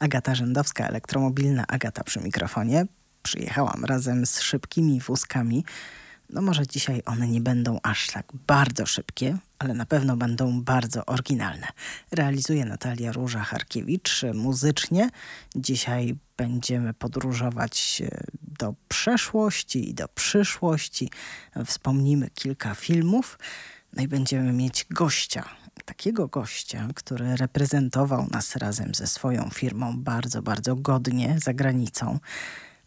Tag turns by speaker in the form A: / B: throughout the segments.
A: Agata Rzędowska, elektromobilna Agata przy mikrofonie. Przyjechałam razem z szybkimi wózkami. No może dzisiaj one nie będą aż tak bardzo szybkie, ale na pewno będą bardzo oryginalne. Realizuje Natalia Róża Harkiewicz muzycznie. Dzisiaj będziemy podróżować e, do przeszłości i do przyszłości. Wspomnimy kilka filmów. No i będziemy mieć gościa, takiego gościa, który reprezentował nas razem ze swoją firmą bardzo, bardzo godnie za granicą.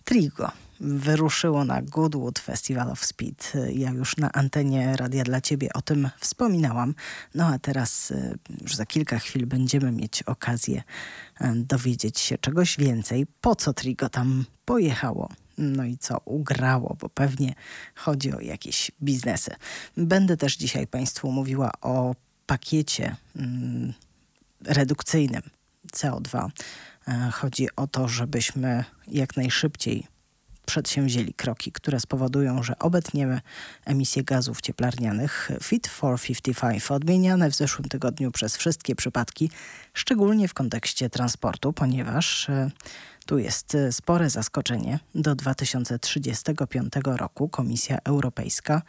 A: Trigo wyruszyło na Goodwood Festival of Speed. Ja już na antenie Radia dla Ciebie o tym wspominałam. No a teraz y, już za kilka chwil będziemy mieć okazję y, dowiedzieć się czegoś więcej. Po co Trigo tam pojechało? No i co ugrało, bo pewnie chodzi o jakieś biznesy. Będę też dzisiaj Państwu mówiła o pakiecie mm, redukcyjnym CO2. E, chodzi o to, żebyśmy jak najszybciej przedsięwzięli kroki, które spowodują, że obetniemy emisję gazów cieplarnianych Fit for 55, odmieniane w zeszłym tygodniu przez wszystkie przypadki, szczególnie w kontekście transportu, ponieważ e, tu jest e, spore zaskoczenie. Do 2035 roku Komisja Europejska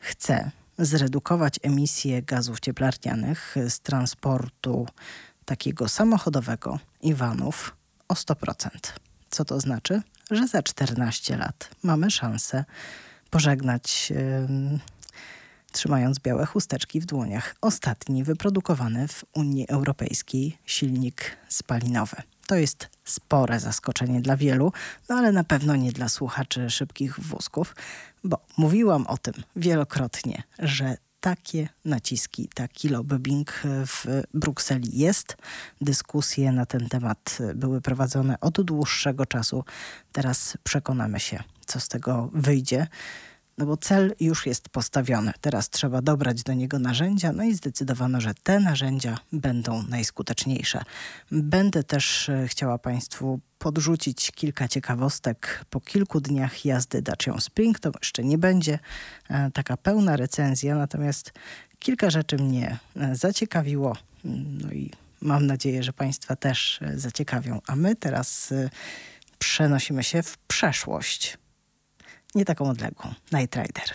A: chce zredukować emisję gazów cieplarnianych z transportu takiego samochodowego i vanów o 100%. Co to znaczy? Że za 14 lat mamy szansę pożegnać, yy, trzymając białe chusteczki w dłoniach, ostatni wyprodukowany w Unii Europejskiej silnik spalinowy. To jest spore zaskoczenie dla wielu, no ale na pewno nie dla słuchaczy szybkich wózków, bo mówiłam o tym wielokrotnie, że takie naciski, taki lobbying w Brukseli jest. Dyskusje na ten temat były prowadzone od dłuższego czasu. Teraz przekonamy się, co z tego wyjdzie. No bo cel już jest postawiony. Teraz trzeba dobrać do niego narzędzia, no i zdecydowano, że te narzędzia będą najskuteczniejsze. Będę też e, chciała Państwu podrzucić kilka ciekawostek po kilku dniach jazdy Dacią Spring. To jeszcze nie będzie e, taka pełna recenzja, natomiast kilka rzeczy mnie e, zaciekawiło. No i mam nadzieję, że Państwa też zaciekawią. A my teraz przenosimy się w przeszłość nie taką odległą. Night Rider.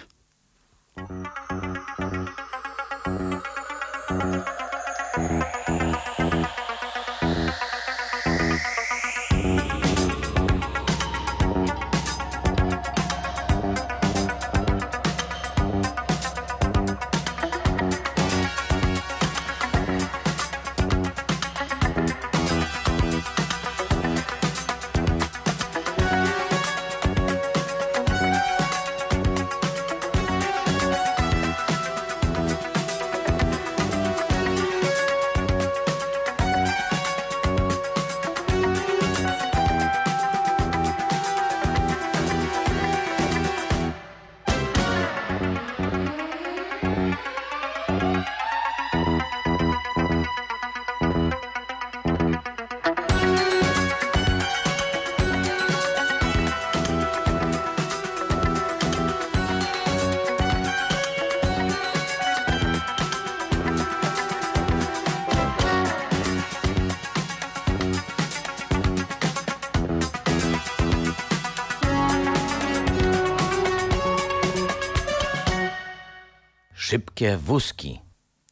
B: Szybkie wózki.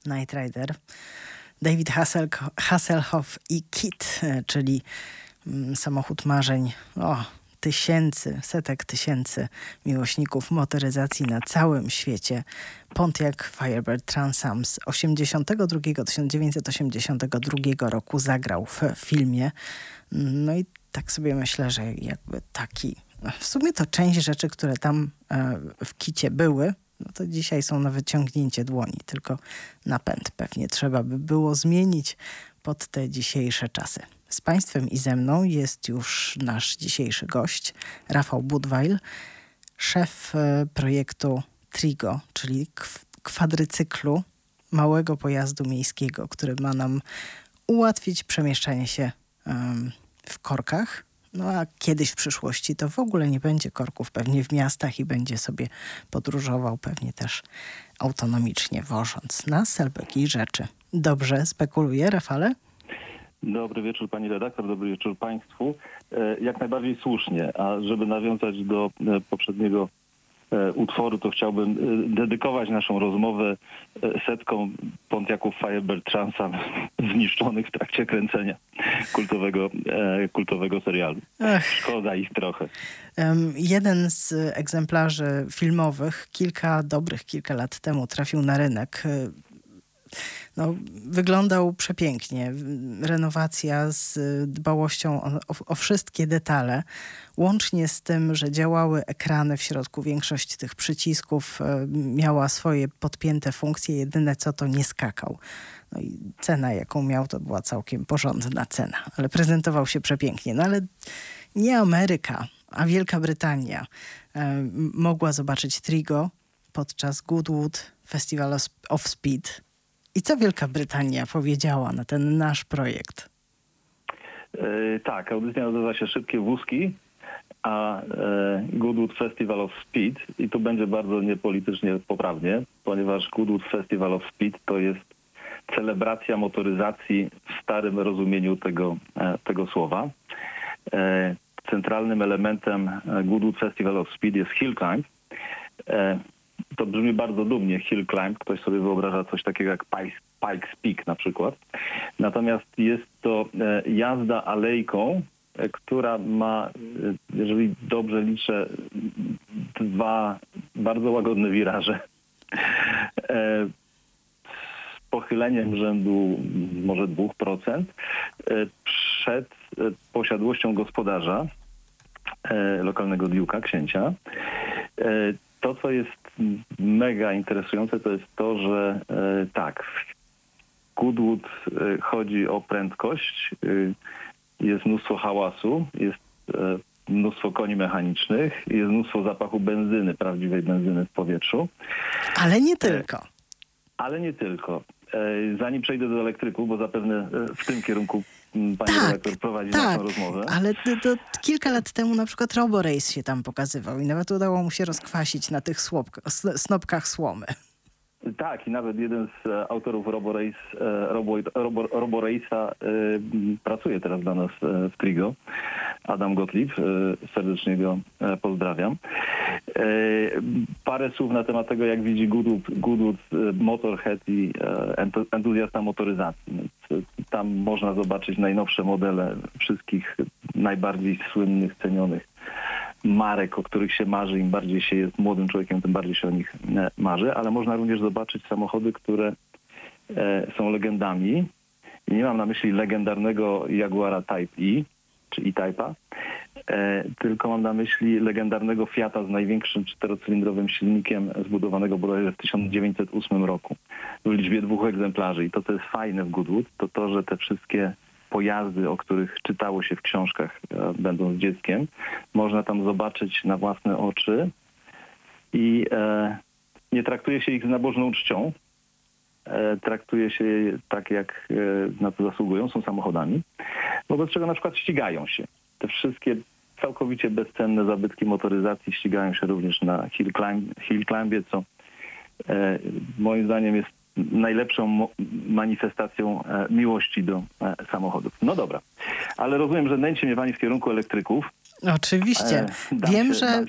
A: Night Rider. David Hasselhoff i Kit, e, czyli mm, samochód marzeń o, tysięcy, setek tysięcy miłośników motoryzacji na całym świecie. Pontiac Firebird Transam z 82, 1982 roku zagrał w filmie. No i tak sobie myślę, że jakby taki w sumie to część rzeczy, które tam e, w kicie były, no to dzisiaj są na wyciągnięcie dłoni, tylko napęd pewnie trzeba by było zmienić pod te dzisiejsze czasy. Z Państwem i ze mną jest już nasz dzisiejszy gość, Rafał Budweil, szef e, projektu Trigo, czyli kwadrycyklu małego pojazdu miejskiego, który ma nam ułatwić przemieszczanie się w korkach no a kiedyś w przyszłości to w ogóle nie będzie korków pewnie w miastach i będzie sobie podróżował pewnie też autonomicznie, wożąc nas albo jakieś rzeczy. Dobrze spekuluje, Rafale?
C: Dobry wieczór pani redaktor, dobry wieczór państwu. E, Jak najbardziej słusznie, a żeby nawiązać do e, poprzedniego utworu, to chciałbym e, dedykować naszą rozmowę e, setkom Pontiaców Firebird Transam zniszczonych w trakcie kręcenia kultowego, e, kultowego serialu.
A: Ech,
C: Szkoda ich trochę.
A: em, jeden z egzemplarzy filmowych kilka dobrych kilka lat temu trafił na rynek. No, wyglądał przepięknie. Renowacja z dbałością o, o, wszystkie detale, łącznie z tym, że działały ekrany w środku. Większość tych przycisków e, miała swoje podpięte funkcje. Jedyne co to nie skakał. No i cena, jaką miał, to była całkiem porządna cena, ale prezentował się przepięknie. No ale nie Ameryka, a Wielka Brytania e, mogła zobaczyć Trigo podczas Goodwood Festival of Speed. I co Wielka Brytania powiedziała na ten nasz projekt?
C: E, Tak, audycja nazywa się Szybkie Wózki, a e, Goodwood Festival of Speed i tu będzie bardzo niepolitycznie poprawnie, ponieważ Goodwood Festival of Speed to jest celebracja motoryzacji w starym rozumieniu tego, e, tego słowa. Centralnym elementem Goodwood Festival of Speed jest hill climb. To brzmi bardzo dumnie, hill climb. Ktoś sobie wyobraża coś takiego jak Pikes, Peak na przykład. Natomiast jest to e, jazda alejką, e, która ma, e, jeżeli dobrze liczę, dwa bardzo łagodne wiraże. Z pochyleniem rzędu może 2% e, przed posiadłością gospodarza, lokalnego diuka, księcia. To, co jest mega interesujące, to jest to, że e, tak, w Goodwood e, chodzi o prędkość, e, jest mnóstwo hałasu, jest mnóstwo koni mechanicznych, jest mnóstwo zapachu benzyny, prawdziwej benzyny w powietrzu,
A: Ale nie tylko.
C: ale nie tylko. Zanim przejdę do elektryków, bo zapewne w tym kierunku pani
A: Tak,
C: redaktor prowadzi
A: tak,
C: rozmowę.
A: ale to, to kilka lat temu na przykład Roborace się tam pokazywał i nawet udało mu się rozkwasić na tych snopkach słomy.
C: Tak, i nawet jeden z e, autorów RoboRace, e, Robo, Robo, RoboRace'a e, pracuje teraz dla nas w Trigo. Adam Gottlieb, e, serdecznie go e, pozdrawiam. E, parę słów na temat tego, jak widzi Goodwood, Goodwood Motorhead i entu- entuzjasta motoryzacji. E, tam można zobaczyć najnowsze modele wszystkich najbardziej słynnych, cenionych marek, o których się marzy. Im bardziej się jest młodym człowiekiem, tym bardziej się o nich marzy, ale można również zobaczyć samochody, które są legendami. I nie mam na myśli legendarnego Jaguara Type E, czy E-Type'a, e, tylko mam na myśli legendarnego Fiata z największym czterocylindrowym silnikiem zbudowanego bodajże w 1908 roku w liczbie dwóch egzemplarzy. I to, co jest fajne w Goodwood, to to, że te wszystkie pojazdy, o których czytało się w książkach, e, będąc dzieckiem, można tam zobaczyć na własne oczy i e, nie traktuje się ich z nabożną czcią. E, traktuje się je tak, jak e, na to zasługują, są samochodami, wobec czego na przykład ścigają się. Te wszystkie całkowicie bezcenne zabytki motoryzacji ścigają się również na hill, climb, hill climbie, co e, moim zdaniem jest najlepszą manifestacją e, miłości do e, samochodów. No dobra, ale rozumiem, że nęci mnie pani w kierunku elektryków.
A: Oczywiście.
C: E,
A: Wiem,
C: się,
A: że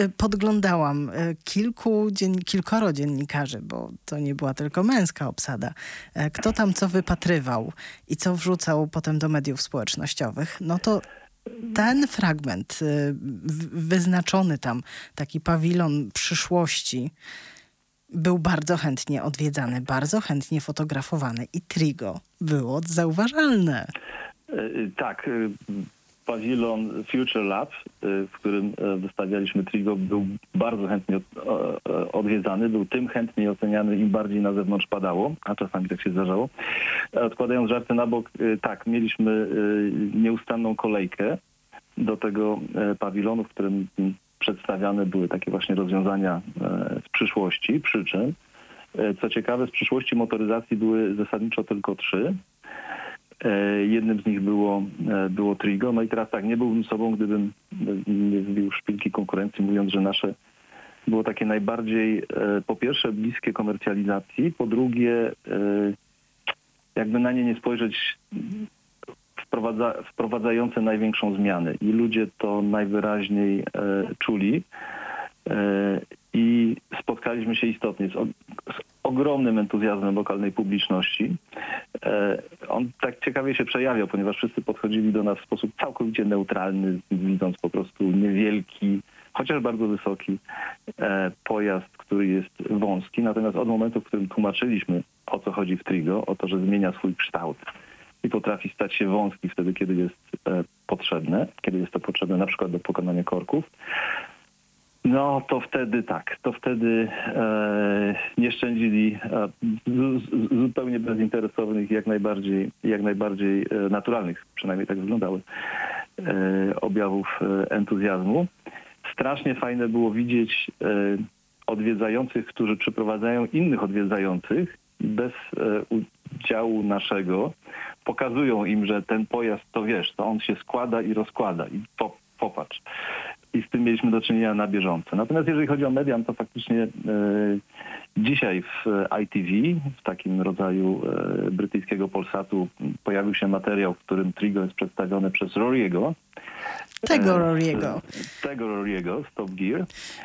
A: y, podglądałam y, kilku, dzien, kilkoro dziennikarzy, bo to nie była tylko męska obsada. E, Kto tam co wypatrywał i co wrzucał potem do mediów społecznościowych, no to ten fragment, wyznaczony tam, taki pawilon przyszłości, był bardzo chętnie odwiedzany, bardzo chętnie fotografowany i Trigo było zauważalne.
C: E, e, Tak, e, pawilon Future Lab, e, w którym e, wystawialiśmy Trigo, był bardzo chętnie odwiedzany, był tym chętniej oceniany, im bardziej na zewnątrz padało, a czasami tak się zdarzało. E, Odkładając żarty na bok, e, tak, mieliśmy nieustanną kolejkę do tego pawilonu, w którym przedstawiane były takie właśnie rozwiązania z przyszłości, przy czym, co ciekawe, z przyszłości motoryzacji były zasadniczo tylko trzy. E, Jednym z nich było, e, było Trigo. No i teraz tak, nie byłbym sobą, gdybym nie zbił szpilki konkurencji, mówiąc, że nasze było takie najbardziej, e, po pierwsze, bliskie komercjalizacji, po drugie, jakby na nie nie spojrzeć, wprowadza, wprowadzające największą zmianę i ludzie to najwyraźniej czuli. I spotkaliśmy się istotnie ogromnym entuzjazmem lokalnej publiczności. E, on tak ciekawie się przejawiał, ponieważ wszyscy podchodzili do nas w sposób całkowicie neutralny, widząc po prostu niewielki, chociaż bardzo wysoki e, pojazd, który jest wąski. Natomiast od momentu, w którym tłumaczyliśmy, o co chodzi w Trigo, o to, że zmienia swój kształt i potrafi stać się wąski wtedy, kiedy jest e, potrzebne, kiedy jest to potrzebne na przykład do pokonania korków, no to wtedy tak, to wtedy e, nie szczędzili e, z, z, zupełnie bezinteresownych, jak najbardziej, jak najbardziej e, naturalnych, przynajmniej tak wyglądały, e, objawów e, entuzjazmu. Strasznie fajne było widzieć e, odwiedzających, którzy przyprowadzają innych odwiedzających bez e, udziału naszego. Pokazują im, że ten pojazd to wiesz, to on się składa i rozkłada. I po, popatrz i z tym mieliśmy do czynienia na bieżąco. Natomiast jeżeli chodzi o median, to faktycznie e, dzisiaj w ITV, w takim rodzaju e, brytyjskiego Polsatu, pojawił się materiał, w którym Trigo jest przedstawione przez Roriego.
A: Tego
C: E,
A: Roriego.
C: z- Tego Roriego, Stop Gear.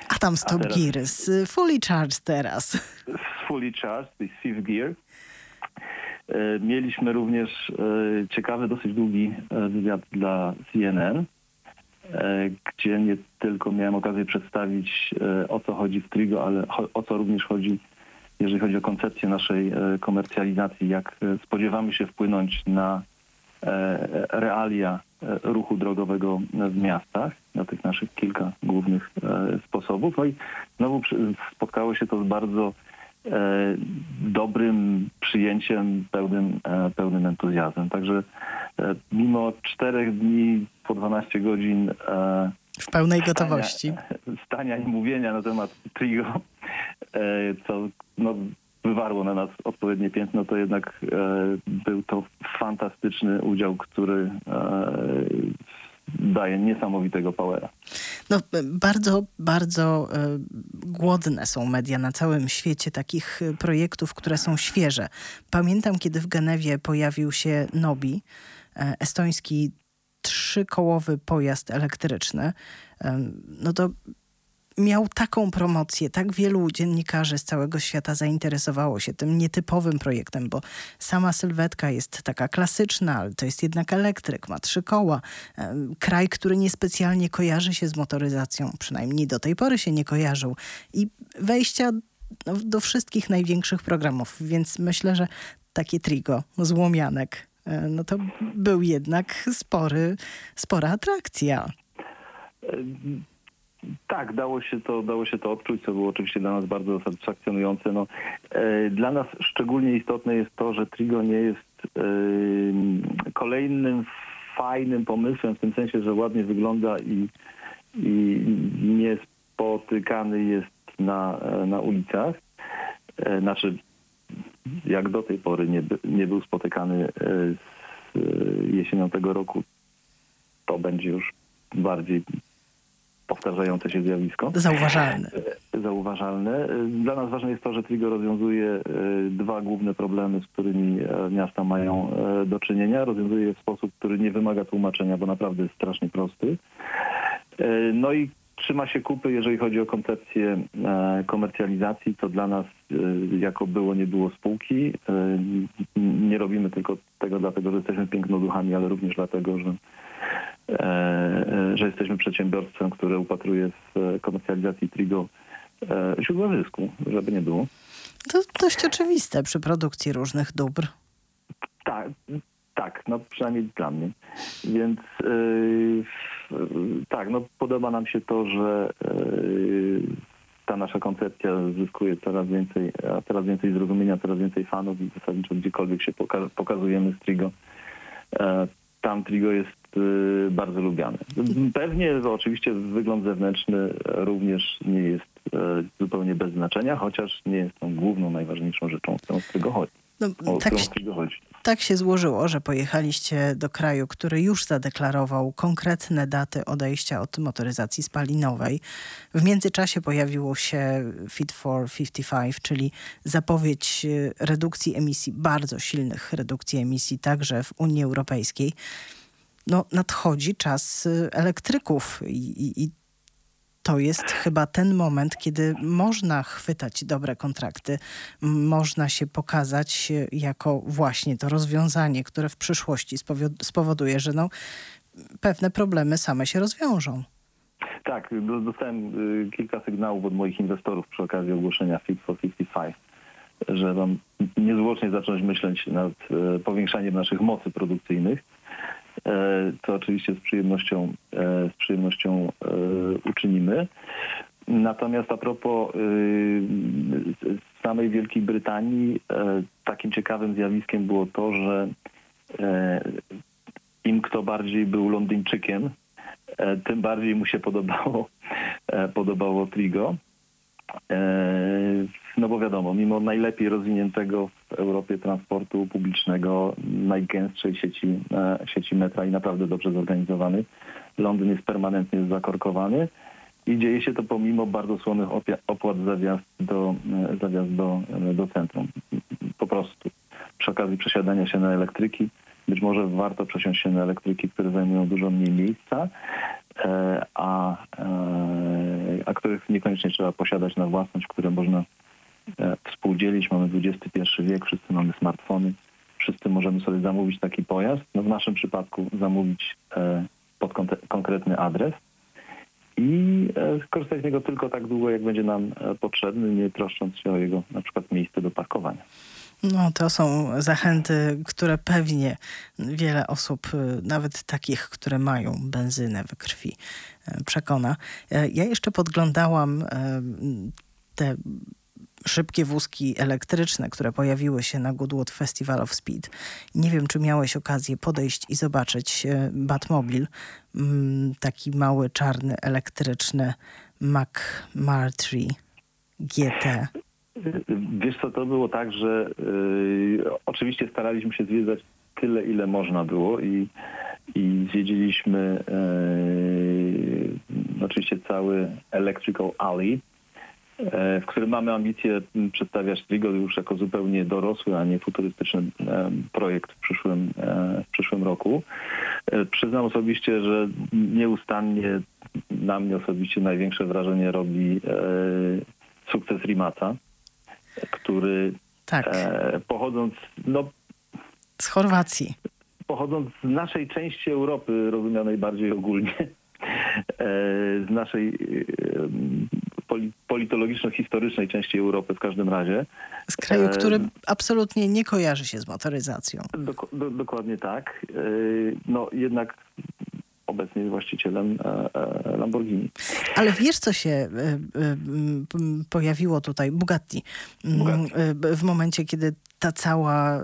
A: A tam Stop
C: teraz-
A: Gear z Fully Charged teraz.
C: z Fully Charged, to jest Fifth Gear. E, Mieliśmy również e, ciekawy, dosyć długi e, wywiad dla CNN, e, gdzie nie tylko miałem okazję przedstawić e, o co chodzi w Trigo, ale o co również chodzi, jeżeli chodzi o koncepcję naszej e, komercjalizacji, jak e, spodziewamy się wpłynąć na e, realia e, ruchu drogowego w miastach, na tych naszych kilka głównych e, sposobów. No i znowu spotkało się to z bardzo e, dobrym przyjęciem, pełnym, e, pełnym entuzjazmem. Także e, mimo czterech dni po 12 godzin e,
A: W pełnej gotowości.
C: Stania, i mówienia na temat Trigo, e, co no, wywarło na nas odpowiednie piętno, to jednak e, był to fantastyczny udział, który e, daje niesamowitego powera.
A: No, bardzo, bardzo e, głodne są media na całym świecie takich e, projektów, które są świeże. Pamiętam, kiedy w Genewie pojawił się Nobi, e, estoński trzykołowy pojazd elektryczny. No to miał taką promocję, tak wielu dziennikarzy z całego świata zainteresowało się tym nietypowym projektem, bo sama sylwetka jest taka klasyczna, ale to jest jednak elektryk, ma trzy koła. Kraj, który niespecjalnie kojarzy się z motoryzacją, przynajmniej do tej pory się nie kojarzył. I wejścia no, do wszystkich największych programów, więc myślę, że takie trigo, złomianek, e, no to był jednak spory, spora atrakcja.
C: Tak, dało się to, dało się to odczuć, co było oczywiście dla nas bardzo satysfakcjonujące. No, e, dla nas szczególnie istotne jest to, że Trigo nie jest e, kolejnym fajnym pomysłem, w tym sensie, że ładnie wygląda i, i niespotykany jest na, e, na ulicach. E, znaczy, jak do tej pory nie, nie był spotykany e, z e, jesienią tego roku, to będzie już bardziej powtarzające się zjawisko
A: Zauważalny.
C: zauważalne. Dla nas ważne jest to, że Trigo rozwiązuje e, dwa główne problemy, z którymi e, miasta mają e, do czynienia. Rozwiązuje je w sposób, który nie wymaga tłumaczenia, bo naprawdę jest strasznie prosty. E, No i trzyma się kupy, jeżeli chodzi o koncepcję e, komercjalizacji, to dla nas e, jako było, nie było spółki. E, Nie robimy tylko tego dlatego, że jesteśmy pięknoduchami, ale również dlatego, że e, e, że jesteśmy przedsiębiorstwem, które upatruje w e, komercjalizacji Trigo e, źródła zysku, żeby nie było.
A: To dość oczywiste przy produkcji różnych dóbr.
C: Tak, tak, no przynajmniej dla mnie. Więc yy, tak, no podoba nam się to, że yy, ta nasza koncepcja zyskuje coraz więcej, a coraz więcej zrozumienia, coraz więcej fanów i zasadniczo gdziekolwiek się poka- pokazujemy z Trigo, e, tam Trigo jest yy, bardzo lubiany. Pewnie oczywiście wygląd zewnętrzny również nie jest e, zupełnie bez znaczenia, chociaż nie jest tą główną, najważniejszą rzeczą, z Trigo chodzi.
A: No, tak, tak się złożyło, że pojechaliście do kraju, który już zadeklarował konkretne daty odejścia od motoryzacji spalinowej. W międzyczasie pojawiło się Fit for 55, czyli zapowiedź e, redukcji emisji, bardzo silnych redukcji emisji także w Unii Europejskiej. No, nadchodzi czas e, elektryków i, i, i to jest chyba ten moment, kiedy można chwytać dobre kontrakty, można się pokazać jako właśnie to rozwiązanie, które w przyszłości spowoduje, że no, pewne problemy same się rozwiążą.
C: Tak, dostałem y, kilka sygnałów od moich inwestorów przy okazji ogłoszenia Fit for 55, że mam niezwłocznie zacząć myśleć nad y, powiększaniem naszych mocy produkcyjnych to oczywiście z przyjemnością, e, z przyjemnością e, uczynimy. Natomiast a propos e, samej Wielkiej Brytanii, takim ciekawym zjawiskiem było to, że im kto bardziej był Londyńczykiem, tym bardziej mu się podobało, podobało Trigo. No bo wiadomo, mimo najlepiej rozwiniętego w Europie transportu publicznego, najgęstszej sieci, e, sieci metra i naprawdę dobrze zorganizowany, Londyn jest permanentnie zakorkowany i dzieje się to pomimo bardzo słomych opłat za wjazd do, e, za wjazd do, e, do centrum. Po prostu przy okazji przesiadania się na elektryki, być może warto przesiąść się na elektryki, które zajmują dużo mniej miejsca, a, a których niekoniecznie trzeba posiadać na własność, które można E, współdzielić. Mamy XXI wiek, wszyscy mamy smartfony, wszyscy możemy sobie zamówić taki pojazd. No w naszym przypadku zamówić e, pod konkretny adres i e, skorzystać z niego tylko tak długo, jak będzie nam potrzebny, nie troszcząc się o jego na przykład miejsce do parkowania.
A: No, to są zachęty, które pewnie wiele osób, nawet takich, które mają benzynę we krwi, przekona. Ja jeszcze podglądałam te szybkie wózki elektryczne, które pojawiły się na Goodwood Festival of Speed. Nie wiem, czy miałeś okazję podejść i zobaczyć Batmobil, mm, taki mały, czarny, elektryczny Mac Martry GT.
C: Wiesz co, to było tak, że yy, oczywiście staraliśmy się zwiedzać tyle, ile można było i, i zwiedziliśmy yy, oczywiście cały Electrical Alley, E, w którym mamy ambicje przedstawiać Trigo już jako zupełnie dorosły, a nie futurystyczny e, projekt w przyszłym, e, w przyszłym roku. Przyznam osobiście, że nieustannie na mnie osobiście największe wrażenie robi sukces Rimata, który tak. pochodząc no,
A: z Chorwacji.
C: Pochodząc z naszej części Europy, rozumianej bardziej ogólnie, z naszej politologiczno-historycznej części Europy w każdym razie.
A: Z kraju, który absolutnie nie kojarzy się z motoryzacją.
C: Dok do, dokładnie tak. E, no jednak obecnie jest właścicielem e, e, Lamborghini.
A: Ale wiesz, co się pojawiło tutaj? Bugatti. Bugatti. W momencie, kiedy ta cała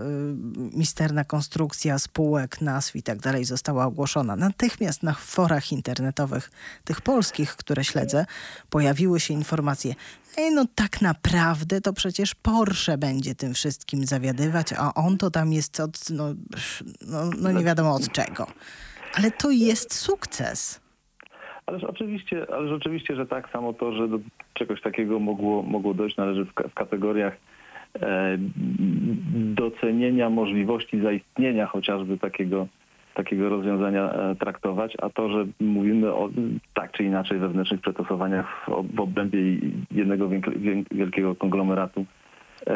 A: misterna konstrukcja spółek, nazw i tak dalej została ogłoszona. Natychmiast na forach internetowych, tych polskich, które śledzę, pojawiły się informacje. Ej, no tak naprawdę to przecież Porsche będzie tym wszystkim zawiadywać, a on to tam jest od, no, no, no nie wiadomo od czego. Ale to jest sukces.
C: Ależ oczywiście, ależ oczywiście, że tak samo to, że do czegoś takiego mogło, mogło dojść, należy w, w kategoriach E, docenienia możliwości zaistnienia chociażby takiego, takiego rozwiązania e, traktować, a to, że mówimy o tak czy inaczej wewnętrznych przetosowaniach w, w obrębie jednego wielkiego konglomeratu, e,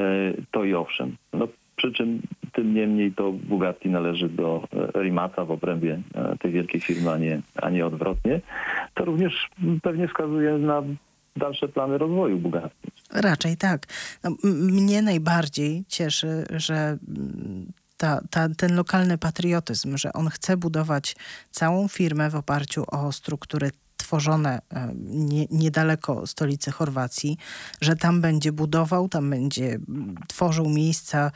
C: to i owszem. No, przy czym tym niemniej to Bugatti należy do Rimata w obrębie tej wielkiej firmy, a nie, a nie odwrotnie. To również pewnie wskazuje na dalsze plany rozwoju Bugatti.
A: Raczej tak. No, mnie najbardziej cieszy, że ta, ta, ten lokalny patriotyzm, że on chce budować całą firmę w oparciu o struktury tworzone e, nie, niedaleko stolicy Chorwacji, że tam będzie budował, tam będzie tworzył miejsca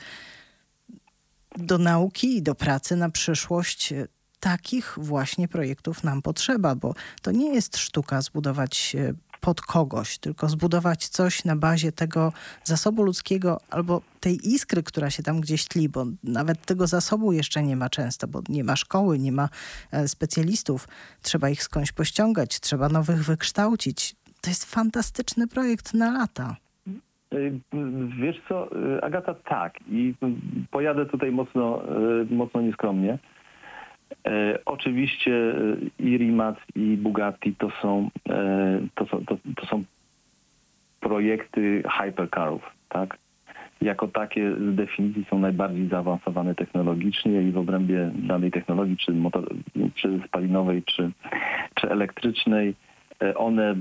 A: do nauki i do pracy na przyszłość takich właśnie projektów nam potrzeba, bo to nie jest sztuka zbudować pod kogoś, tylko zbudować coś na bazie tego zasobu ludzkiego albo tej iskry, która się tam gdzieś tli, bo nawet tego zasobu jeszcze nie ma często, bo nie ma szkoły, nie ma e, specjalistów. Trzeba ich skądś pościągać, trzeba nowych wykształcić. To jest fantastyczny projekt na lata.
C: Y, Wiesz co, y, Agata, tak. I pojadę tutaj mocno, mocno nieskromnie. E, Oczywiście y, i Rimac, i Bugatti to są, e, to to, to są projekty hypercarów, tak? Jako takie z definicji są najbardziej zaawansowane technologicznie i w obrębie danej technologii, czy, motor, czy spalinowej, czy, czy elektrycznej, e, one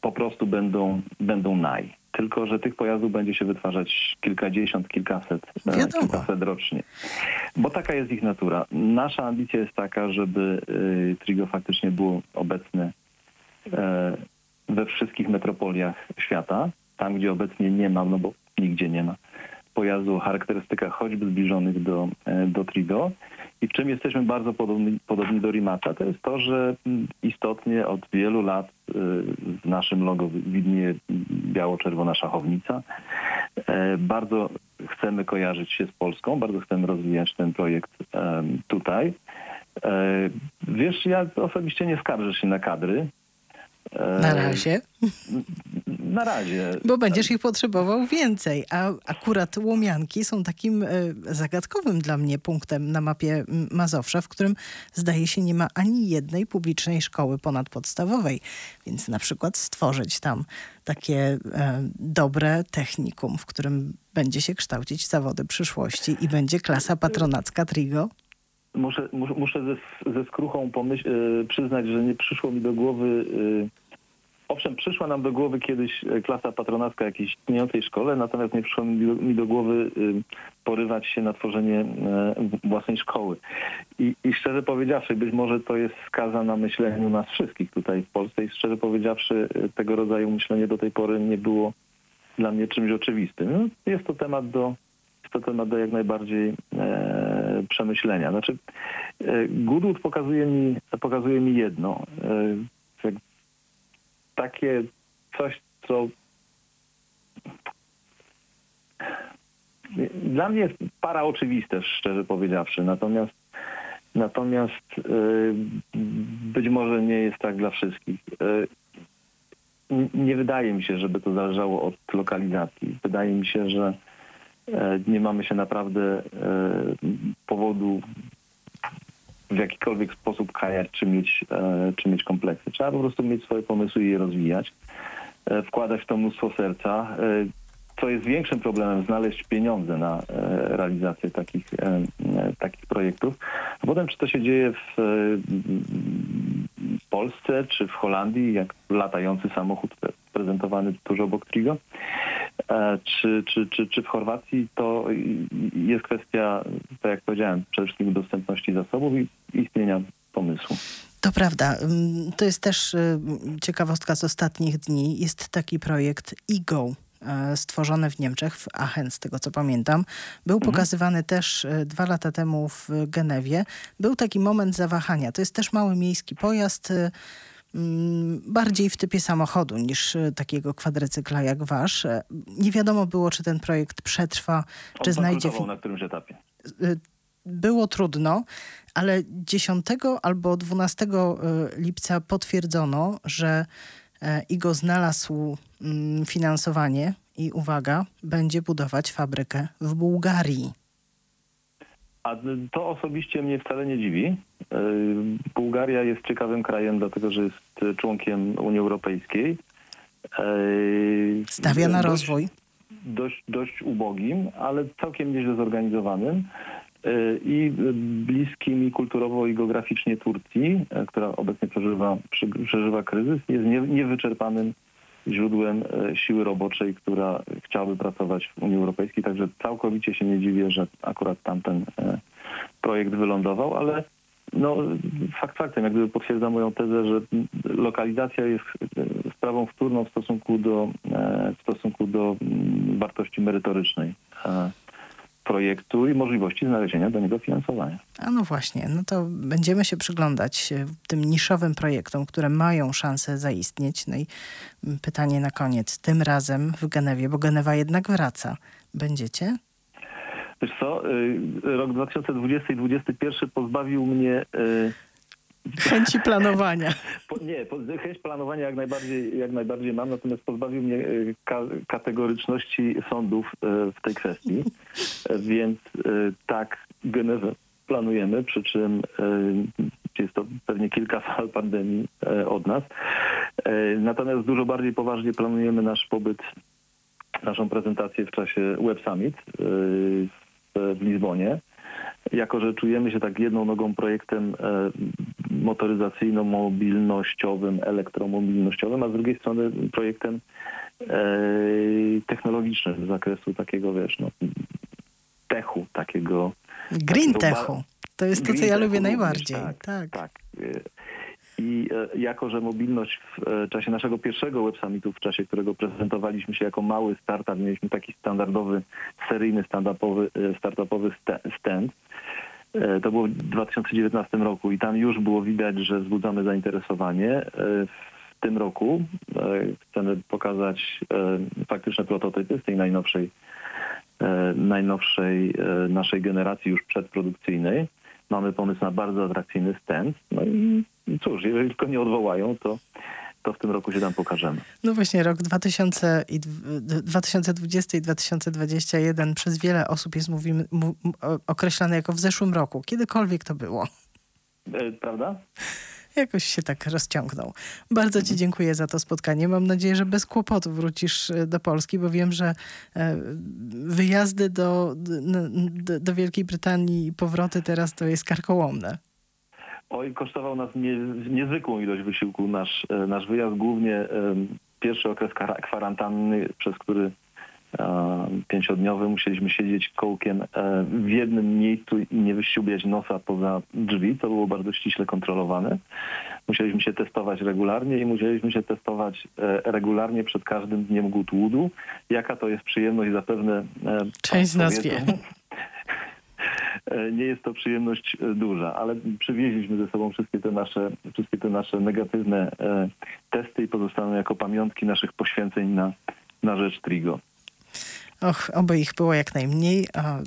C: po prostu będą, będą naj. Tylko, że tych pojazdów będzie się wytwarzać kilkadziesiąt, kilkaset, e,
A: Wiadomo.
C: kilkaset rocznie. Bo taka jest ich natura. Nasza ambicja jest taka, żeby y, Trigo faktycznie było obecne e, we wszystkich metropoliach świata. Tam, gdzie obecnie nie ma, no bo nigdzie nie ma pojazdu o charakterystykach choćby zbliżonych do, e, do Trigo. I w czym jesteśmy bardzo podobni, podobni do Rimaca, to jest to, że mm, istotnie od wielu lat y, w naszym logo widnieje biało-czerwona szachownica. E, Bardzo chcemy kojarzyć się z Polską, bardzo chcemy rozwijać ten projekt tutaj. E, Wiesz, ja osobiście nie skarżę się na kadry. E,
A: Na razie,
C: Na razie.
A: bo będziesz ich potrzebował więcej. A akurat Łomianki są takim e, zagadkowym dla mnie punktem na mapie Mazowsza, w którym zdaje się nie ma ani jednej publicznej szkoły ponadpodstawowej. Więc na przykład stworzyć tam takie e, dobre technikum, w którym będzie się kształcić zawody przyszłości i będzie klasa patronacka Trigo.
C: Muszę, muszę, ze, ze skruchą pomyśl, e, przyznać, że nie przyszło mi do głowy. e, Owszem, przyszła nam do głowy kiedyś e, klasa patronacka jakiejś istniejącej szkole, natomiast nie przyszło mi do, głowy porywać się na tworzenie własnej szkoły. I, I szczerze powiedziawszy, być może to jest skaza na myśleniu nas wszystkich tutaj w Polsce i szczerze powiedziawszy, tego rodzaju myślenie do tej pory nie było dla mnie czymś oczywistym. Jest to temat do, jest to temat do jak najbardziej przemyślenia. Znaczy, e, Goodwood pokazuje mi, pokazuje mi jedno. E, takie coś, co dla mnie jest para oczywiste, szczerze powiedziawszy. Natomiast natomiast e, być może nie jest tak dla wszystkich. Nie wydaje mi się, żeby to zależało od lokalizacji. Wydaje mi się, że nie mamy się naprawdę e, powodu w jakikolwiek sposób kajać, czy mieć, e, czy mieć kompleksy. Trzeba po prostu mieć swoje pomysły i je rozwijać, e, wkładać w to mnóstwo serca. E, Co jest większym problemem, znaleźć pieniądze na e, realizację takich, e, e, takich projektów. A potem, czy to się dzieje w, e, w Polsce, czy w Holandii, jak latający samochód pre- prezentowany tuż obok Trigo, e, czy, czy, czy, czy w Chorwacji, to jest kwestia, tak jak powiedziałem, przede wszystkim dostępności zasobów i istnienia pomysłu.
A: To prawda. Ym, To jest też y, ciekawostka z ostatnich dni. Jest taki projekt EGO, e, stworzony w Niemczech, w Aachen, z tego co pamiętam. Był pokazywany też e, dwa lata temu w Genewie. Był taki moment zawahania. To jest też mały miejski pojazd, e, mm, bardziej w typie samochodu niż e, takiego kwadrycykla jak wasz. E, Nie wiadomo było, czy ten projekt przetrwa, czy
C: On
A: znajdzie...
C: bankrutował
A: Fi-
C: na którymś etapie.
A: było trudno, ale 10 albo 12 y, lipca potwierdzono, że e, IGO znalazł mm, finansowanie i uwaga, będzie budować fabrykę w Bułgarii.
C: A to osobiście mnie wcale nie dziwi. Yy, Bułgaria jest ciekawym krajem, dlatego że jest y, członkiem Unii Europejskiej.
A: Stawia na
C: dość-
A: rozwój.
C: dość, dość ubogim, ale całkiem nieźle zorganizowanym i bliskim mi kulturowo i geograficznie Turcji, e, która obecnie przeżywa, przeżywa kryzys, jest nie, niewyczerpanym źródłem e, siły roboczej, która chciałaby pracować w Unii Europejskiej. Także całkowicie się nie dziwię, że akurat tamten e, projekt wylądował, ale no, fakt faktem, jak gdyby potwierdza moją tezę, że lokalizacja jest e, sprawą wtórną w stosunku do, e, w stosunku do mm, wartości merytorycznej e, projektu i możliwości znalezienia do niego finansowania.
A: A no właśnie, no to będziemy się przyglądać e, tym niszowym projektom, które mają szansę zaistnieć. No i mm, pytanie na koniec. Tym razem w Genewie, bo Genewa jednak wraca. Będziecie?
C: Wiesz co, y, rok 2020 i 2021 pozbawił mnie y,
A: Chęci planowania.
C: Po, nie, po, chęć planowania jak najbardziej, jak najbardziej mam, natomiast pozbawił mnie e, ka, kategoryczności sądów e, w tej kwestii. E, Więc tak, Genewę planujemy, przy czym jest to pewnie kilka fal pandemii od nas. Natomiast dużo bardziej poważnie planujemy nasz pobyt, naszą prezentację w czasie Web Summit w Lizbonie jako że czujemy się tak jedną nogą projektem e, motoryzacyjno-mobilnościowym, elektromobilnościowym, a z drugiej strony projektem e, technologicznym z zakresu takiego, wiesz, no, techu, takiego...
A: Green
C: takiego
A: Techu. To jest to, co ja lubię
C: również,
A: najbardziej.
C: Tak,
A: Tak.
C: tak. I e, jako, że mobilność w e, czasie naszego pierwszego Web Summitu, w czasie którego prezentowaliśmy się jako mały startup, mieliśmy taki standardowy, seryjny, startupowy, e, startupowy sta- stand, To było w 2019 roku i tam już było widać, że wzbudzamy zainteresowanie. W tym roku chcemy pokazać faktyczne prototypy z tej najnowszej, najnowszej naszej generacji już przedprodukcyjnej. Mamy pomysł na bardzo atrakcyjny stand. No i cóż, jeżeli tylko nie odwołają, to, to w tym roku się tam pokażemy.
A: No właśnie, rok 2000 i dw- d- 2020 i 2021 przez wiele osób jest mówimy, mu, m- o- określane jako w zeszłym roku. Kiedykolwiek to było.
C: E, Prawda?
A: Jakoś się tak rozciągnął. Bardzo Ci dziękuję za to spotkanie. Mam nadzieję, że bez kłopotu wrócisz e, do Polski, bo wiem, że e, wyjazdy do, do, do Wielkiej Brytanii i powroty teraz to jest karkołomne.
C: Oj, kosztował nas nie, niezwykłą ilość wysiłku nasz, e, nasz wyjazd, głównie em, pierwszy okres kwarantanny, przez który e, pięciodniowy musieliśmy siedzieć kołkiem e, w jednym miejscu i nie wyściubiać nosa poza drzwi, co było bardzo ściśle kontrolowane. Musieliśmy się testować regularnie i musieliśmy się testować e, regularnie przed każdym dniem Goodwoodu. Jaka to jest przyjemność zapewne... e,
A: Część z nas wie.
C: E, Nie jest to przyjemność e, duża, ale przywieźliśmy ze sobą wszystkie te nasze, wszystkie te nasze negatywne e, testy i pozostaną jako pamiątki naszych poświęceń na, na rzecz Trigo.
A: Och, oby ich było jak najmniej. A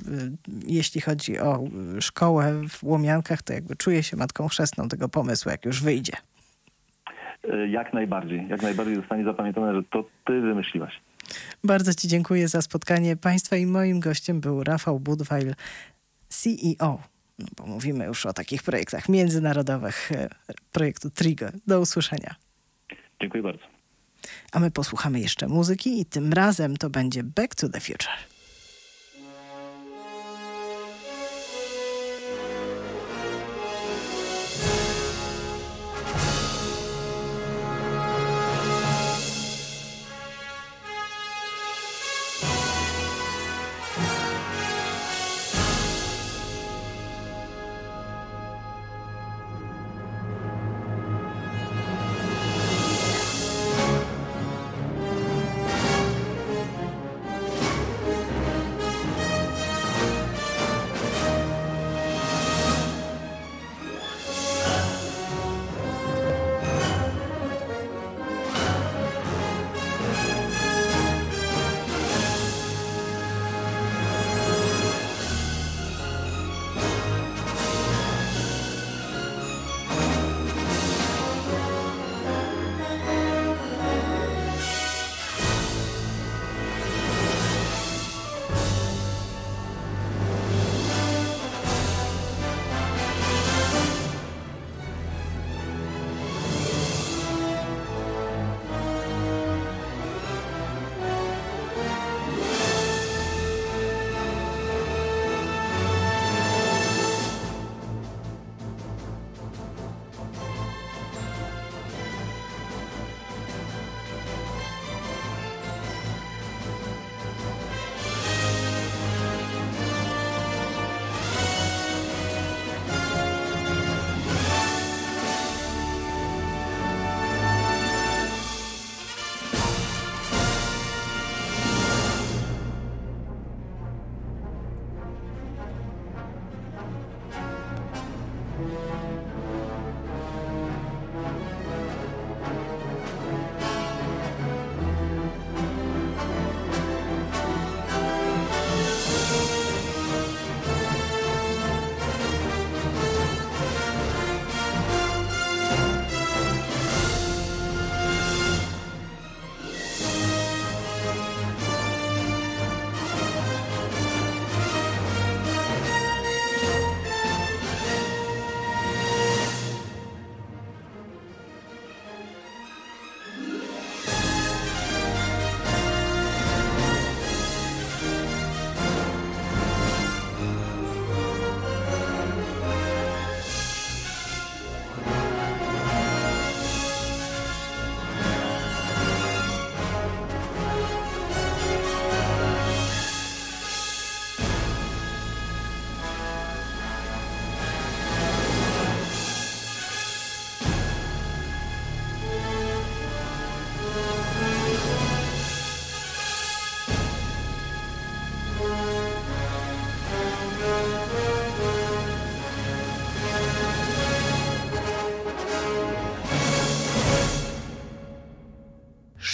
A: jeśli chodzi o szkołę w Łomiankach, to jakby czuję się matką chrzestną tego pomysłu, jak już wyjdzie.
C: Jak najbardziej, jak najbardziej zostanie zapamiętane, że to ty wymyśliłaś.
A: Bardzo Ci dziękuję za spotkanie Państwa i moim gościem był Rafał Budweil, CEO. No, bo mówimy już o takich projektach międzynarodowych, e, projektu Trigo. Do usłyszenia.
C: Dziękuję bardzo.
A: A my posłuchamy jeszcze muzyki i tym razem to będzie Back to the Future.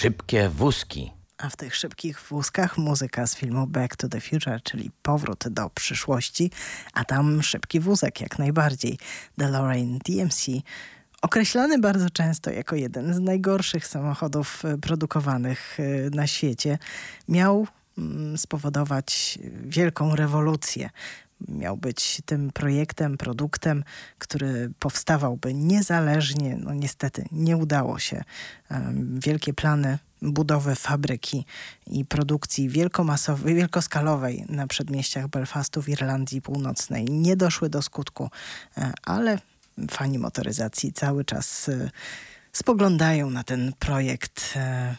B: Szybkie wózki.
A: A w tych szybkich wózkach muzyka z filmu Back to the Future, czyli Powrót do przyszłości, a tam szybki wózek jak najbardziej. DeLorean DMC, określany bardzo często jako jeden z najgorszych samochodów e, produkowanych e, na świecie, miał mm, spowodować wielką rewolucję miał być tym projektem, produktem, który powstawałby niezależnie. No niestety nie udało się. Wielkie plany budowy fabryki i produkcji wielkomasowej, wielkoskalowej na przedmieściach Belfastu w Irlandii Północnej nie doszły do skutku, e, ale fani motoryzacji cały czas e, spoglądają na ten projekt e,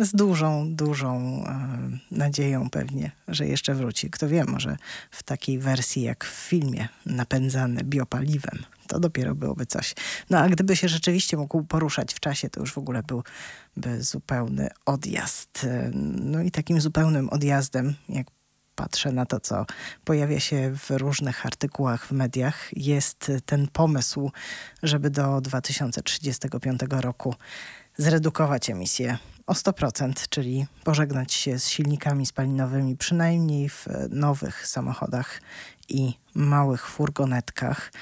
A: z dużą, dużą e, nadzieją pewnie, że jeszcze wróci. Kto wie, może w takiej wersji jak w filmie, napędzany biopaliwem. To dopiero byłoby coś. No a gdyby się rzeczywiście mógł poruszać w czasie, to już w ogóle byłby zupełny odjazd. E, no i takim zupełnym odjazdem, jak patrzę na to, co pojawia się w różnych artykułach w mediach, jest ten pomysł, żeby do 2035 roku zredukować emisję o 100%, czyli pożegnać się z silnikami spalinowymi przynajmniej w nowych samochodach i małych furgonetkach.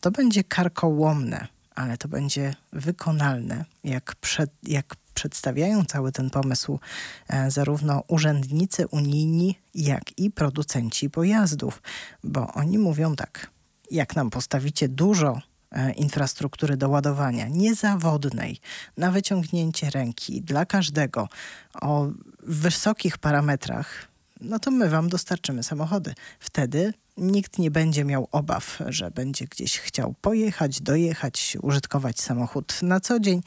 A: To będzie karkołomne, ale to będzie wykonalne, jak, przed, jak przedstawiają cały ten pomysł e, zarówno urzędnicy unijni, jak i producenci pojazdów, bo oni mówią tak: jak nam postawicie dużo infrastruktury do ładowania niezawodnej na wyciągnięcie ręki dla każdego o wysokich parametrach, no to my wam dostarczymy samochody. Wtedy nikt nie będzie miał obaw, że będzie gdzieś chciał pojechać, dojechać, użytkować samochód na co dzień,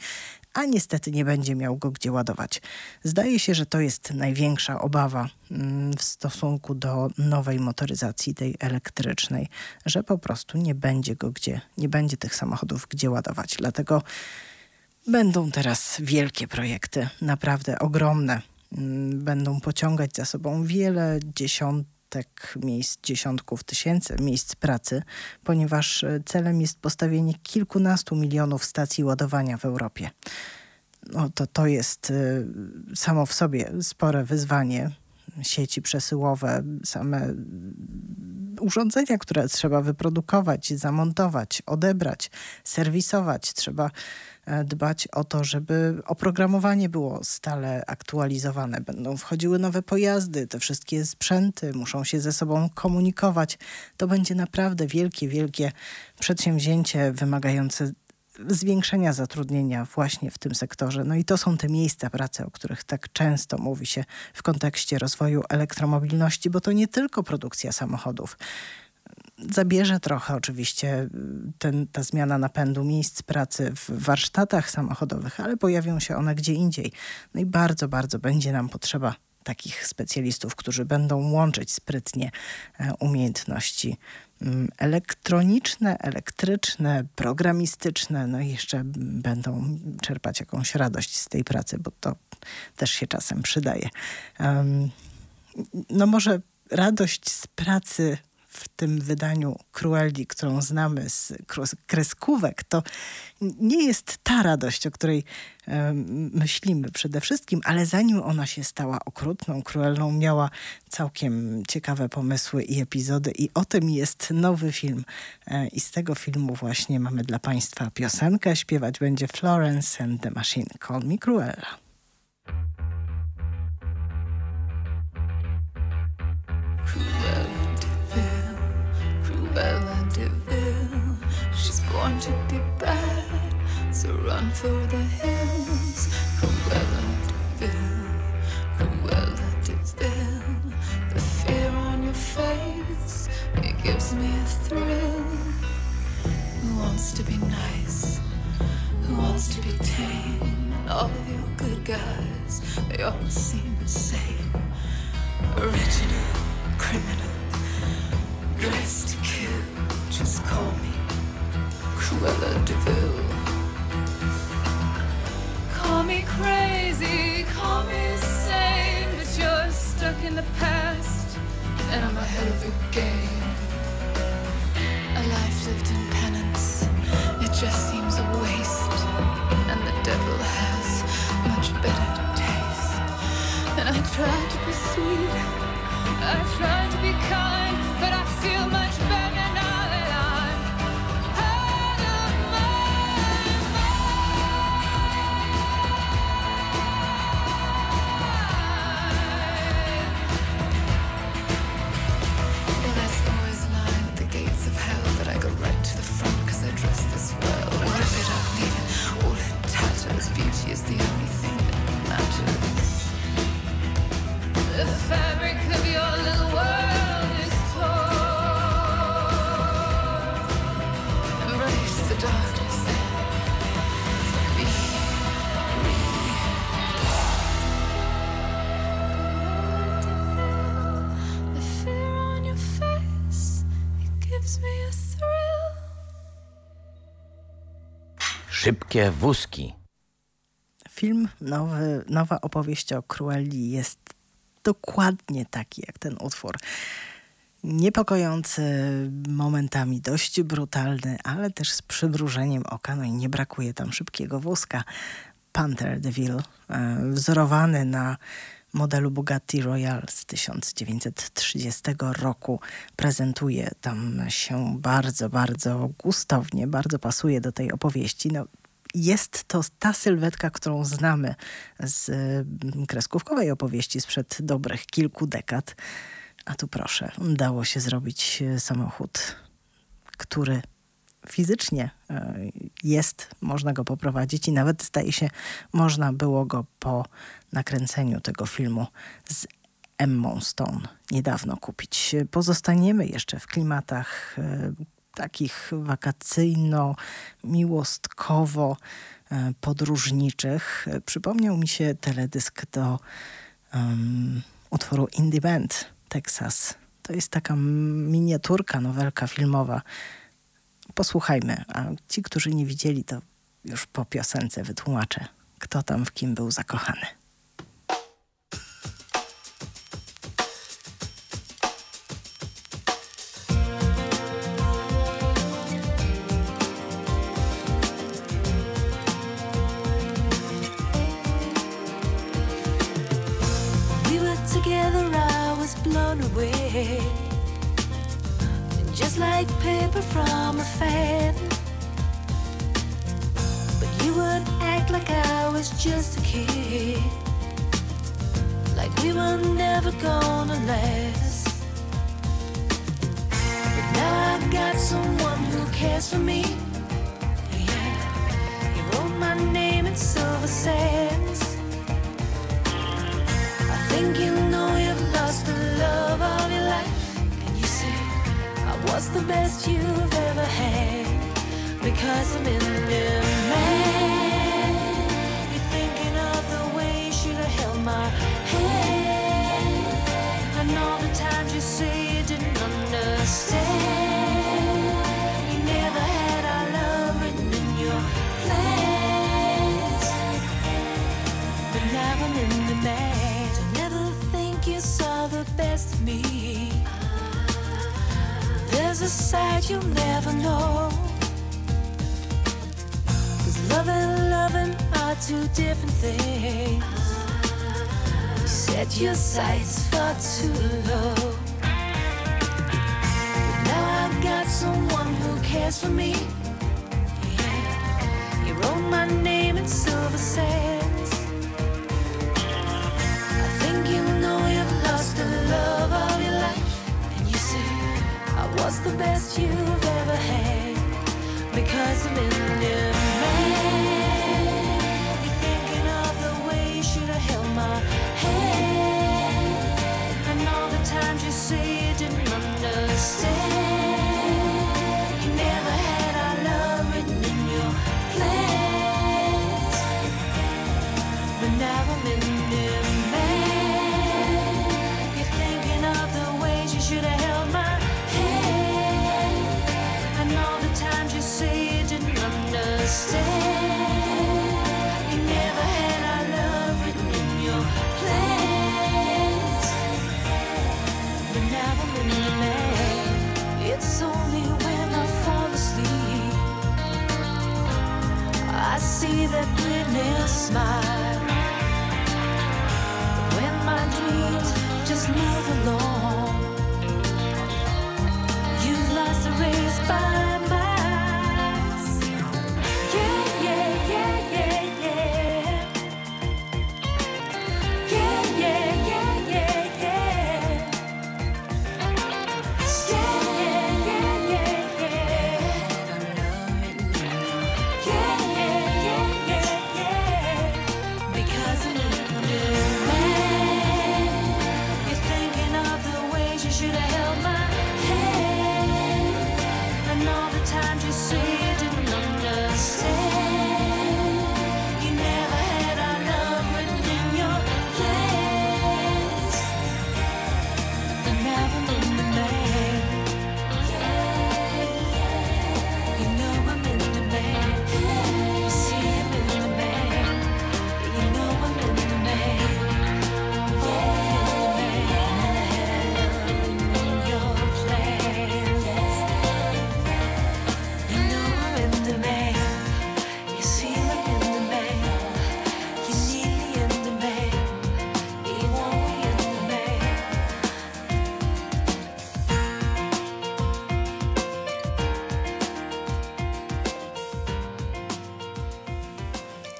A: a niestety nie będzie miał go gdzie ładować. Zdaje się, że to jest największa obawa mm, w stosunku do nowej motoryzacji, tej elektrycznej, że po prostu nie będzie go gdzie, nie będzie tych samochodów gdzie ładować. Dlatego będą teraz wielkie projekty, naprawdę ogromne. Mm, będą pociągać za sobą wiele dziesiąt miejsc, dziesiątków tysięcy miejsc pracy, ponieważ e, celem jest postawienie kilkunastu milionów stacji ładowania w Europie. No to, to jest y, samo w sobie spore wyzwanie. Sieci przesyłowe, same urządzenia, które trzeba wyprodukować, zamontować, odebrać, serwisować. Trzeba E, dbać o to, żeby oprogramowanie było stale aktualizowane. Będą wchodziły nowe pojazdy, te wszystkie sprzęty muszą się ze sobą komunikować. To będzie naprawdę wielkie, wielkie przedsięwzięcie wymagające zwiększenia zatrudnienia właśnie w tym sektorze. No i to są te miejsca pracy, o których tak często mówi się w kontekście rozwoju elektromobilności, bo to nie tylko produkcja samochodów zabierze trochę oczywiście ten, ta zmiana napędu miejsc pracy w warsztatach samochodowych, ale pojawią się one gdzie indziej. No i bardzo, bardzo będzie nam potrzeba takich specjalistów, którzy będą łączyć sprytnie e, umiejętności mm, elektroniczne, elektryczne, programistyczne, no i jeszcze będą czerpać jakąś radość z tej pracy, bo to też się czasem przydaje. No może radość z pracy w tym wydaniu Cruelli, którą znamy z kreskówek, to nie jest ta radość, o której e, myślimy przede wszystkim, ale zanim ona się stała okrutną, cruelną, miała całkiem ciekawe pomysły i epizody i o tym jest nowy film. E, I z tego filmu właśnie mamy dla Państwa piosenkę. Śpiewać będzie Florence and the Machine. Call me Cruella. Bella Born to be bad, so run for the hills. Cruella DeVille, Cruella DeVille. The fear on your face, it gives me a thrill. Who wants to be nice? Who wants to be tame? all of you good guys, they all seem the same. Original, criminal, dressed to kill, just call me Cruella DeVille. Call me crazy, call me sane, but you're stuck in the past, and I'm ahead of the game. A life lived in penance, it just seems a waste, and the devil has much better taste.
D: And I tried to be sweet, I
E: tried to be
D: kind.
B: Szybkie wózki.
A: Film, nowy, nowa opowieść o Cruelli jest dokładnie taki jak ten utwór. Niepokojący, momentami dość brutalny, ale też z przybrużeniem oka. No i nie brakuje tam szybkiego wózka. Panther Deville, e, wzorowany na modelu Bugatti Royale z 1930 roku. Prezentuje tam się bardzo, bardzo gustownie, bardzo pasuje do tej opowieści. No, jest to ta sylwetka, którą znamy z mm, kreskówkowej opowieści sprzed dobrych kilku dekad. A tu proszę, udało się zrobić e, samochód, który fizycznie e, jest, można go poprowadzić i nawet zdaje się, można było go po nakręceniu tego filmu z Emmą Stone niedawno kupić. Pozostaniemy jeszcze w klimatach e, takich wakacyjno-miłostkowo e, podróżniczych. Przypomniał mi się teledysk do um, utworu Indie Band Texas. To jest taka miniaturka, nowelka filmowa. Posłuchajmy, a ci, którzy nie widzieli, to już po piosence wytłumaczę, kto tam w kim był zakochany.
F: Just a kid. Like we were never gonna last. But now I've got someone who cares for me. Yeah, he wrote my name in silver sands. I think you know you've lost the love of your life. And you say, I was the best you've ever had. Because I'm in your There's a side you'll never know. And loving are two different things. You set your sights far too low. But now I've got someone who cares for me. Yeah, he wrote my name in silver sands. I think you know you've lost the love of your life. And you say, I was the best you've ever had. Because I'm in your man. Thinking of the way you should have held my hand. Say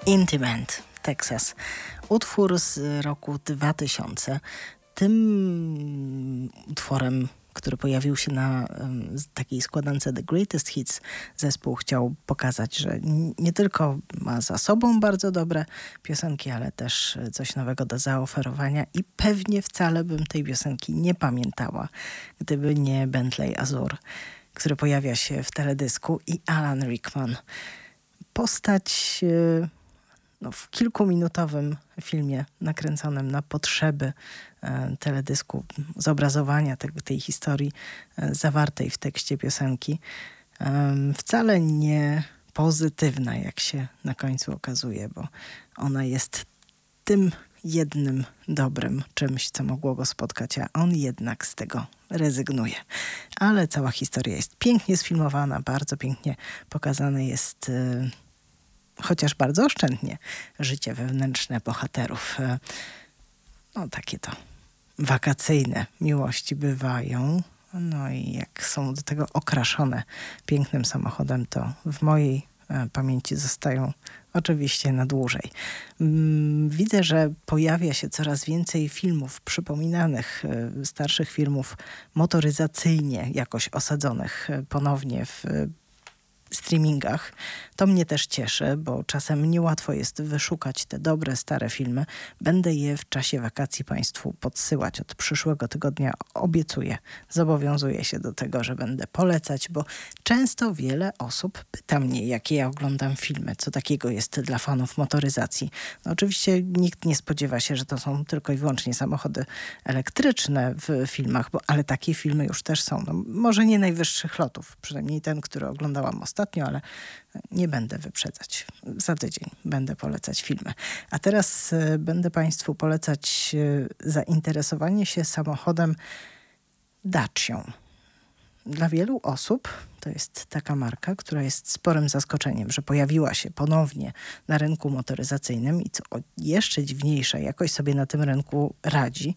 A: Intimate, Texas. Utwór z roku 2000. Tym utworem, który pojawił się na z takiej składance The Greatest Hits, zespół chciał pokazać, że nie tylko ma za sobą bardzo dobre piosenki, ale też coś nowego do zaoferowania i pewnie wcale bym tej piosenki nie pamiętała, gdyby nie Bentley Azur, który pojawia się w teledysku i Alan Rickman. Postać e, no, w kilkuminutowym filmie nakręconym na potrzeby e, teledysku, zobrazowania tego, tej historii e, zawartej w tekście piosenki, em, wcale nie pozytywna, jak się na końcu okazuje, bo ona jest tym jednym dobrym czymś, co mogło go spotkać, a on jednak z tego rezygnuje. Ale cała historia jest pięknie sfilmowana, bardzo pięknie pokazane jest. e, chociaż bardzo oszczędnie, życie wewnętrzne bohaterów. E, No takie to wakacyjne miłości bywają. No i jak są do tego okraszone pięknym samochodem, to w mojej e, pamięci zostają oczywiście na dłużej. Mm, Widzę, że pojawia się coraz więcej filmów przypominanych, e, starszych filmów motoryzacyjnie jakoś osadzonych ponownie w streamingach. To mnie też cieszy, bo czasem niełatwo jest wyszukać te dobre, stare filmy. Będę je w czasie wakacji Państwu podsyłać od przyszłego tygodnia. Obiecuję, zobowiązuję się do tego, że będę polecać, bo często wiele osób pyta mnie, jakie ja oglądam filmy, co takiego jest dla fanów motoryzacji. No oczywiście nikt nie spodziewa się, że to są tylko i wyłącznie samochody elektryczne w filmach, bo, ale takie filmy już też są. No, może nie najwyższych lotów, przynajmniej ten, który oglądałam ostatnio, ale nie będę wyprzedzać. Za tydzień będę polecać filmy. A teraz e, będę Państwu polecać e, zainteresowanie się samochodem Dacią. Dla wielu osób to jest taka marka, która jest sporym zaskoczeniem, że pojawiła się ponownie na rynku motoryzacyjnym i co jeszcze dziwniejsze, jakoś sobie na tym rynku radzi.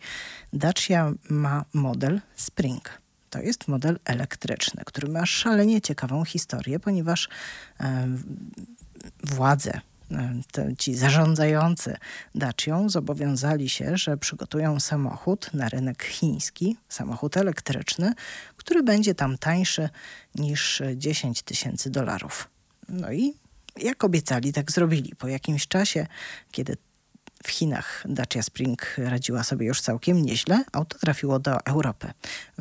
A: Dacia ma model Spring. To jest model elektryczny, który ma szalenie ciekawą historię, ponieważ em, władze, e, te, ci zarządzający Dacią zobowiązali się, że przygotują samochód na rynek chiński, samochód elektryczny, który będzie tam tańszy niż 10 tysięcy dolarów. No i jak obiecali, tak zrobili. Po jakimś czasie, kiedy w Chinach Dacia Spring radziła sobie już całkiem nieźle. Auto trafiło do Europy.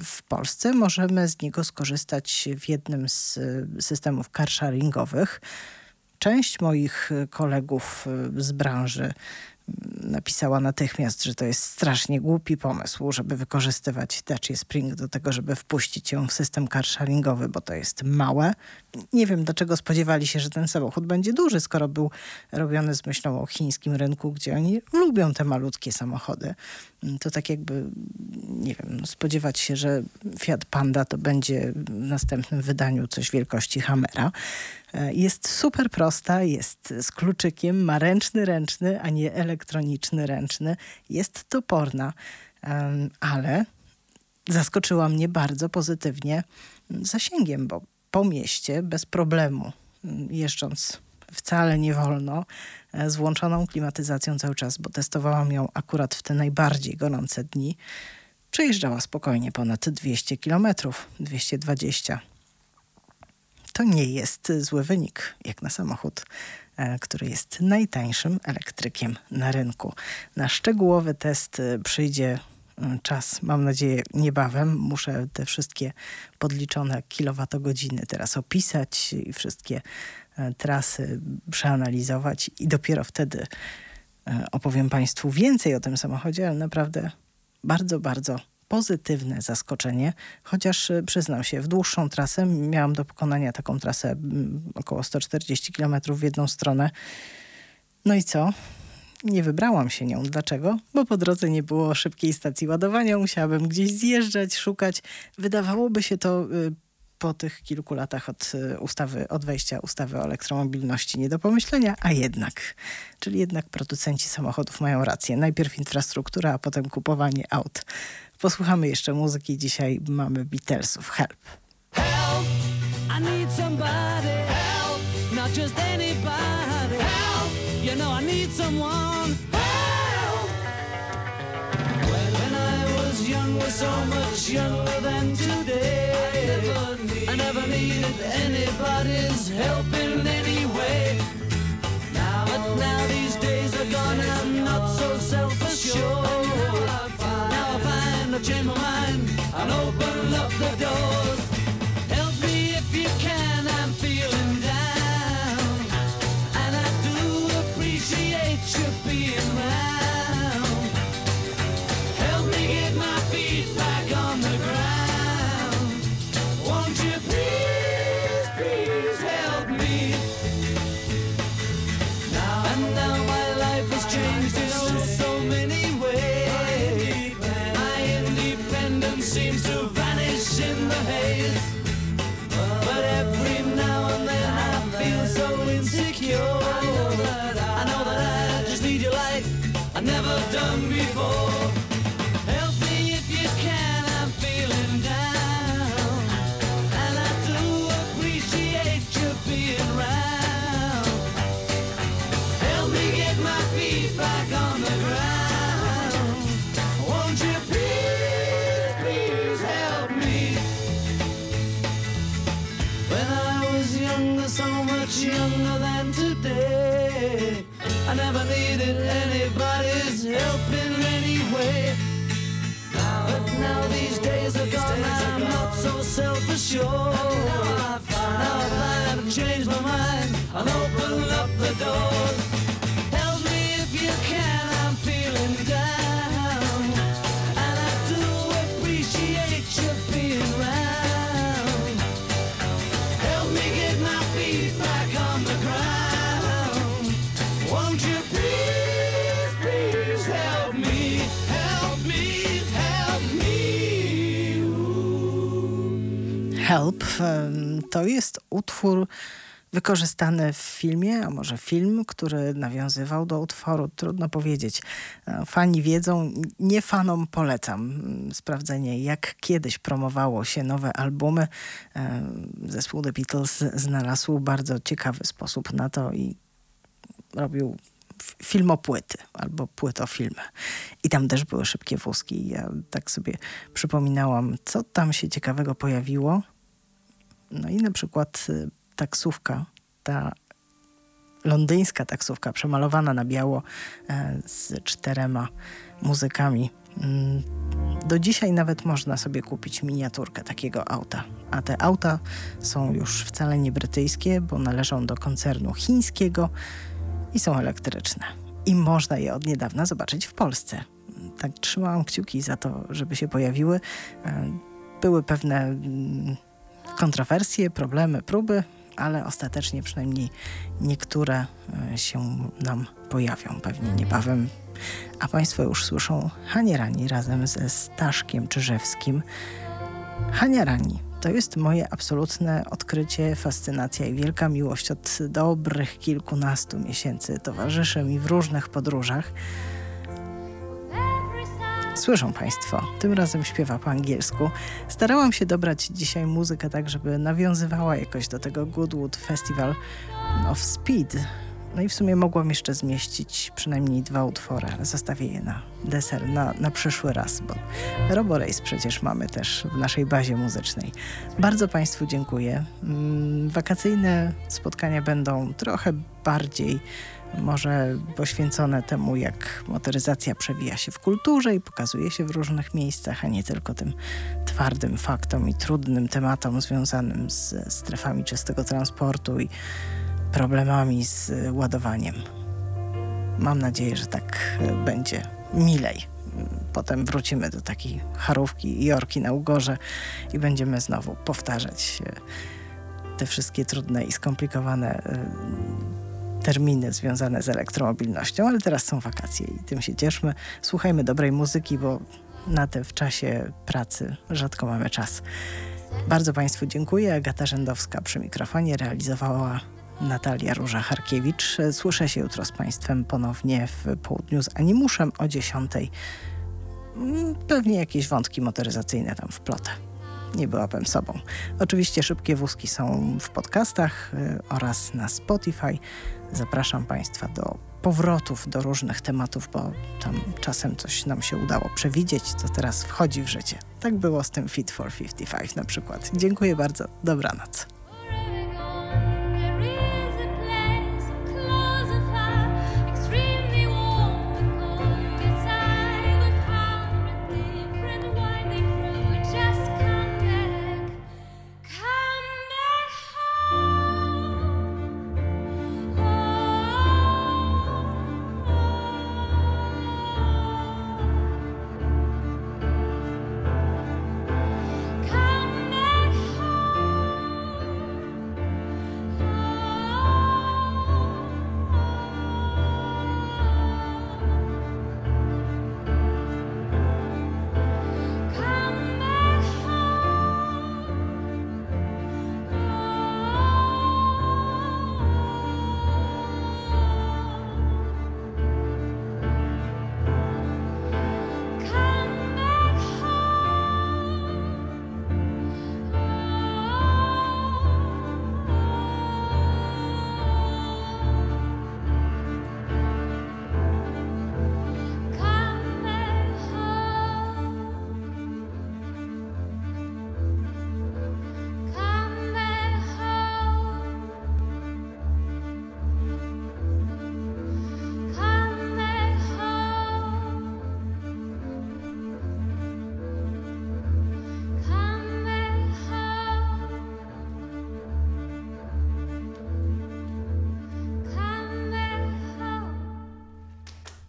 A: W Polsce możemy z niego skorzystać w jednym z y, systemów carsharingowych. Część moich kolegów y, z branży napisała natychmiast, że to jest strasznie głupi pomysł, żeby wykorzystywać Dacia Spring do tego, żeby wpuścić ją w system carsharingowy, bo to jest małe. Nie wiem, dlaczego spodziewali się, że ten samochód będzie duży, skoro był robiony z myślą o chińskim rynku, gdzie oni lubią te malutkie samochody. To tak jakby, nie wiem, no, spodziewać się, że Fiat Panda to będzie w następnym wydaniu coś wielkości Hammera. E, Jest super prosta, jest z kluczykiem, ma ręczny ręczny, a nie elektroniczny ręczny. Jest toporna. Ale zaskoczyła mnie bardzo pozytywnie mm, zasięgiem, bo po mieście bez problemu, mm, jeżdżąc wcale nie wolno, e, z włączoną klimatyzacją cały czas, bo testowałam ją akurat w te najbardziej gorące dni, przejeżdżała spokojnie ponad 200 kilometrów, 220 to nie jest zły wynik, jak na samochód, e, który jest najtańszym elektrykiem na rynku. Na szczegółowy test e, przyjdzie mm, czas, mam nadzieję, niebawem. Muszę te wszystkie podliczone kilowatogodziny teraz opisać i wszystkie trasy przeanalizować i dopiero wtedy e, opowiem Państwu więcej o tym samochodzie, ale naprawdę bardzo, bardzo pozytywne zaskoczenie, chociaż y, przyznam się, w dłuższą trasę miałam do pokonania taką trasę około 140 km w jedną stronę. No i co? Nie wybrałam się nią. Dlaczego? Bo po drodze nie było szybkiej stacji ładowania, musiałabym gdzieś zjeżdżać, szukać. Wydawałoby się to y, po tych kilku latach od y, ustawy, od wejścia ustawy o elektromobilności nie do pomyślenia, a jednak. Czyli jednak producenci samochodów mają rację. Najpierw infrastruktura, a potem kupowanie aut. Posłuchamy jeszcze muzyki. Dzisiaj mamy Beatlesów. Help.
G: Help! I need somebody. Help! Not just anybody. Help! You know I need someone. Help! When, I was young, was so much younger than today. I never, needed anybody's help in any way. Now, but now these days are gone, I'm not so self-assured. Now I find I've changed my mind and open up the and open up the doors. Help me if you can, I'm feeling down. And I do appreciate you being round. Help me get my feet back on the ground. Won't you please, please help me? Help me, help me.
A: Help em, to jest utwór wykorzystany w filmie, a może film, który nawiązywał do utworu. Trudno powiedzieć. E, Fani wiedzą, nie fanom polecam mm, sprawdzenie, jak kiedyś promowało się nowe albumy. E, Zespół The Beatles znalazł bardzo ciekawy sposób na to i robił filmopłyty albo płytofilmy. I tam też były szybkie wózki. Ja tak sobie przypominałam, co tam się ciekawego pojawiło. No i na przykład y, taksówka, ta londyńska taksówka przemalowana na biało e, z czterema muzykami. Mm, Do dzisiaj nawet można sobie kupić miniaturkę takiego auta. A te auta są już wcale nie brytyjskie, bo należą do koncernu chińskiego i są elektryczne. I można je od niedawna zobaczyć w Polsce. Tak trzymałam kciuki za to, żeby się pojawiły. E, Były pewne mm, kontrowersje, problemy, próby, ale ostatecznie przynajmniej niektóre e, się nam pojawią pewnie niebawem. A Państwo już słyszą Hanie Rani razem ze Staszkiem Czyżewskim. Hania Rani to jest moje absolutne odkrycie, fascynacja i wielka miłość. Od dobrych kilkunastu miesięcy towarzyszy mi w różnych podróżach. Słyszą Państwo, tym razem śpiewa po angielsku. Starałam się dobrać dzisiaj muzykę tak, żeby nawiązywała jakoś do tego Goodwood Festival of Speed. No i w sumie mogłam jeszcze zmieścić przynajmniej dwa utwory, ale zostawię je na deser, na, na przyszły raz, bo Robo Race przecież mamy też w naszej bazie muzycznej. Bardzo Państwu dziękuję. Mm, Wakacyjne spotkania będą trochę bardziej może poświęcone temu, jak motoryzacja przewija się w kulturze i pokazuje się w różnych miejscach, a nie tylko tym twardym faktom i trudnym tematom związanym z strefami czystego transportu i problemami z ładowaniem. Mam nadzieję, że tak będzie milej. Potem wrócimy do takiej charówki i orki na ugorze i będziemy znowu powtarzać e, te wszystkie trudne i skomplikowane e, terminy związane z elektromobilnością, ale teraz są wakacje i tym się cieszmy. Słuchajmy dobrej muzyki, bo na te w czasie pracy rzadko mamy czas. Bardzo Państwu dziękuję. Agata Rzędowska przy mikrofonie realizowała Natalia Róża-Harkiewicz. Słyszę się jutro z Państwem ponownie w południu z Animuszem o 10. Mm, Pewnie jakieś wątki motoryzacyjne tam wplotę. Nie byłabym sobą. Oczywiście szybkie wózki są w podcastach y, oraz na Spotify. Zapraszam Państwa do powrotów do różnych tematów, bo tam czasem coś nam się udało przewidzieć, co teraz wchodzi w życie. Tak było z tym Fit for 55 na przykład. Dziękuję bardzo. Dobranoc.